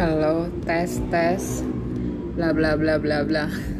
Halo, tes tes. Bla bla bla bla bla.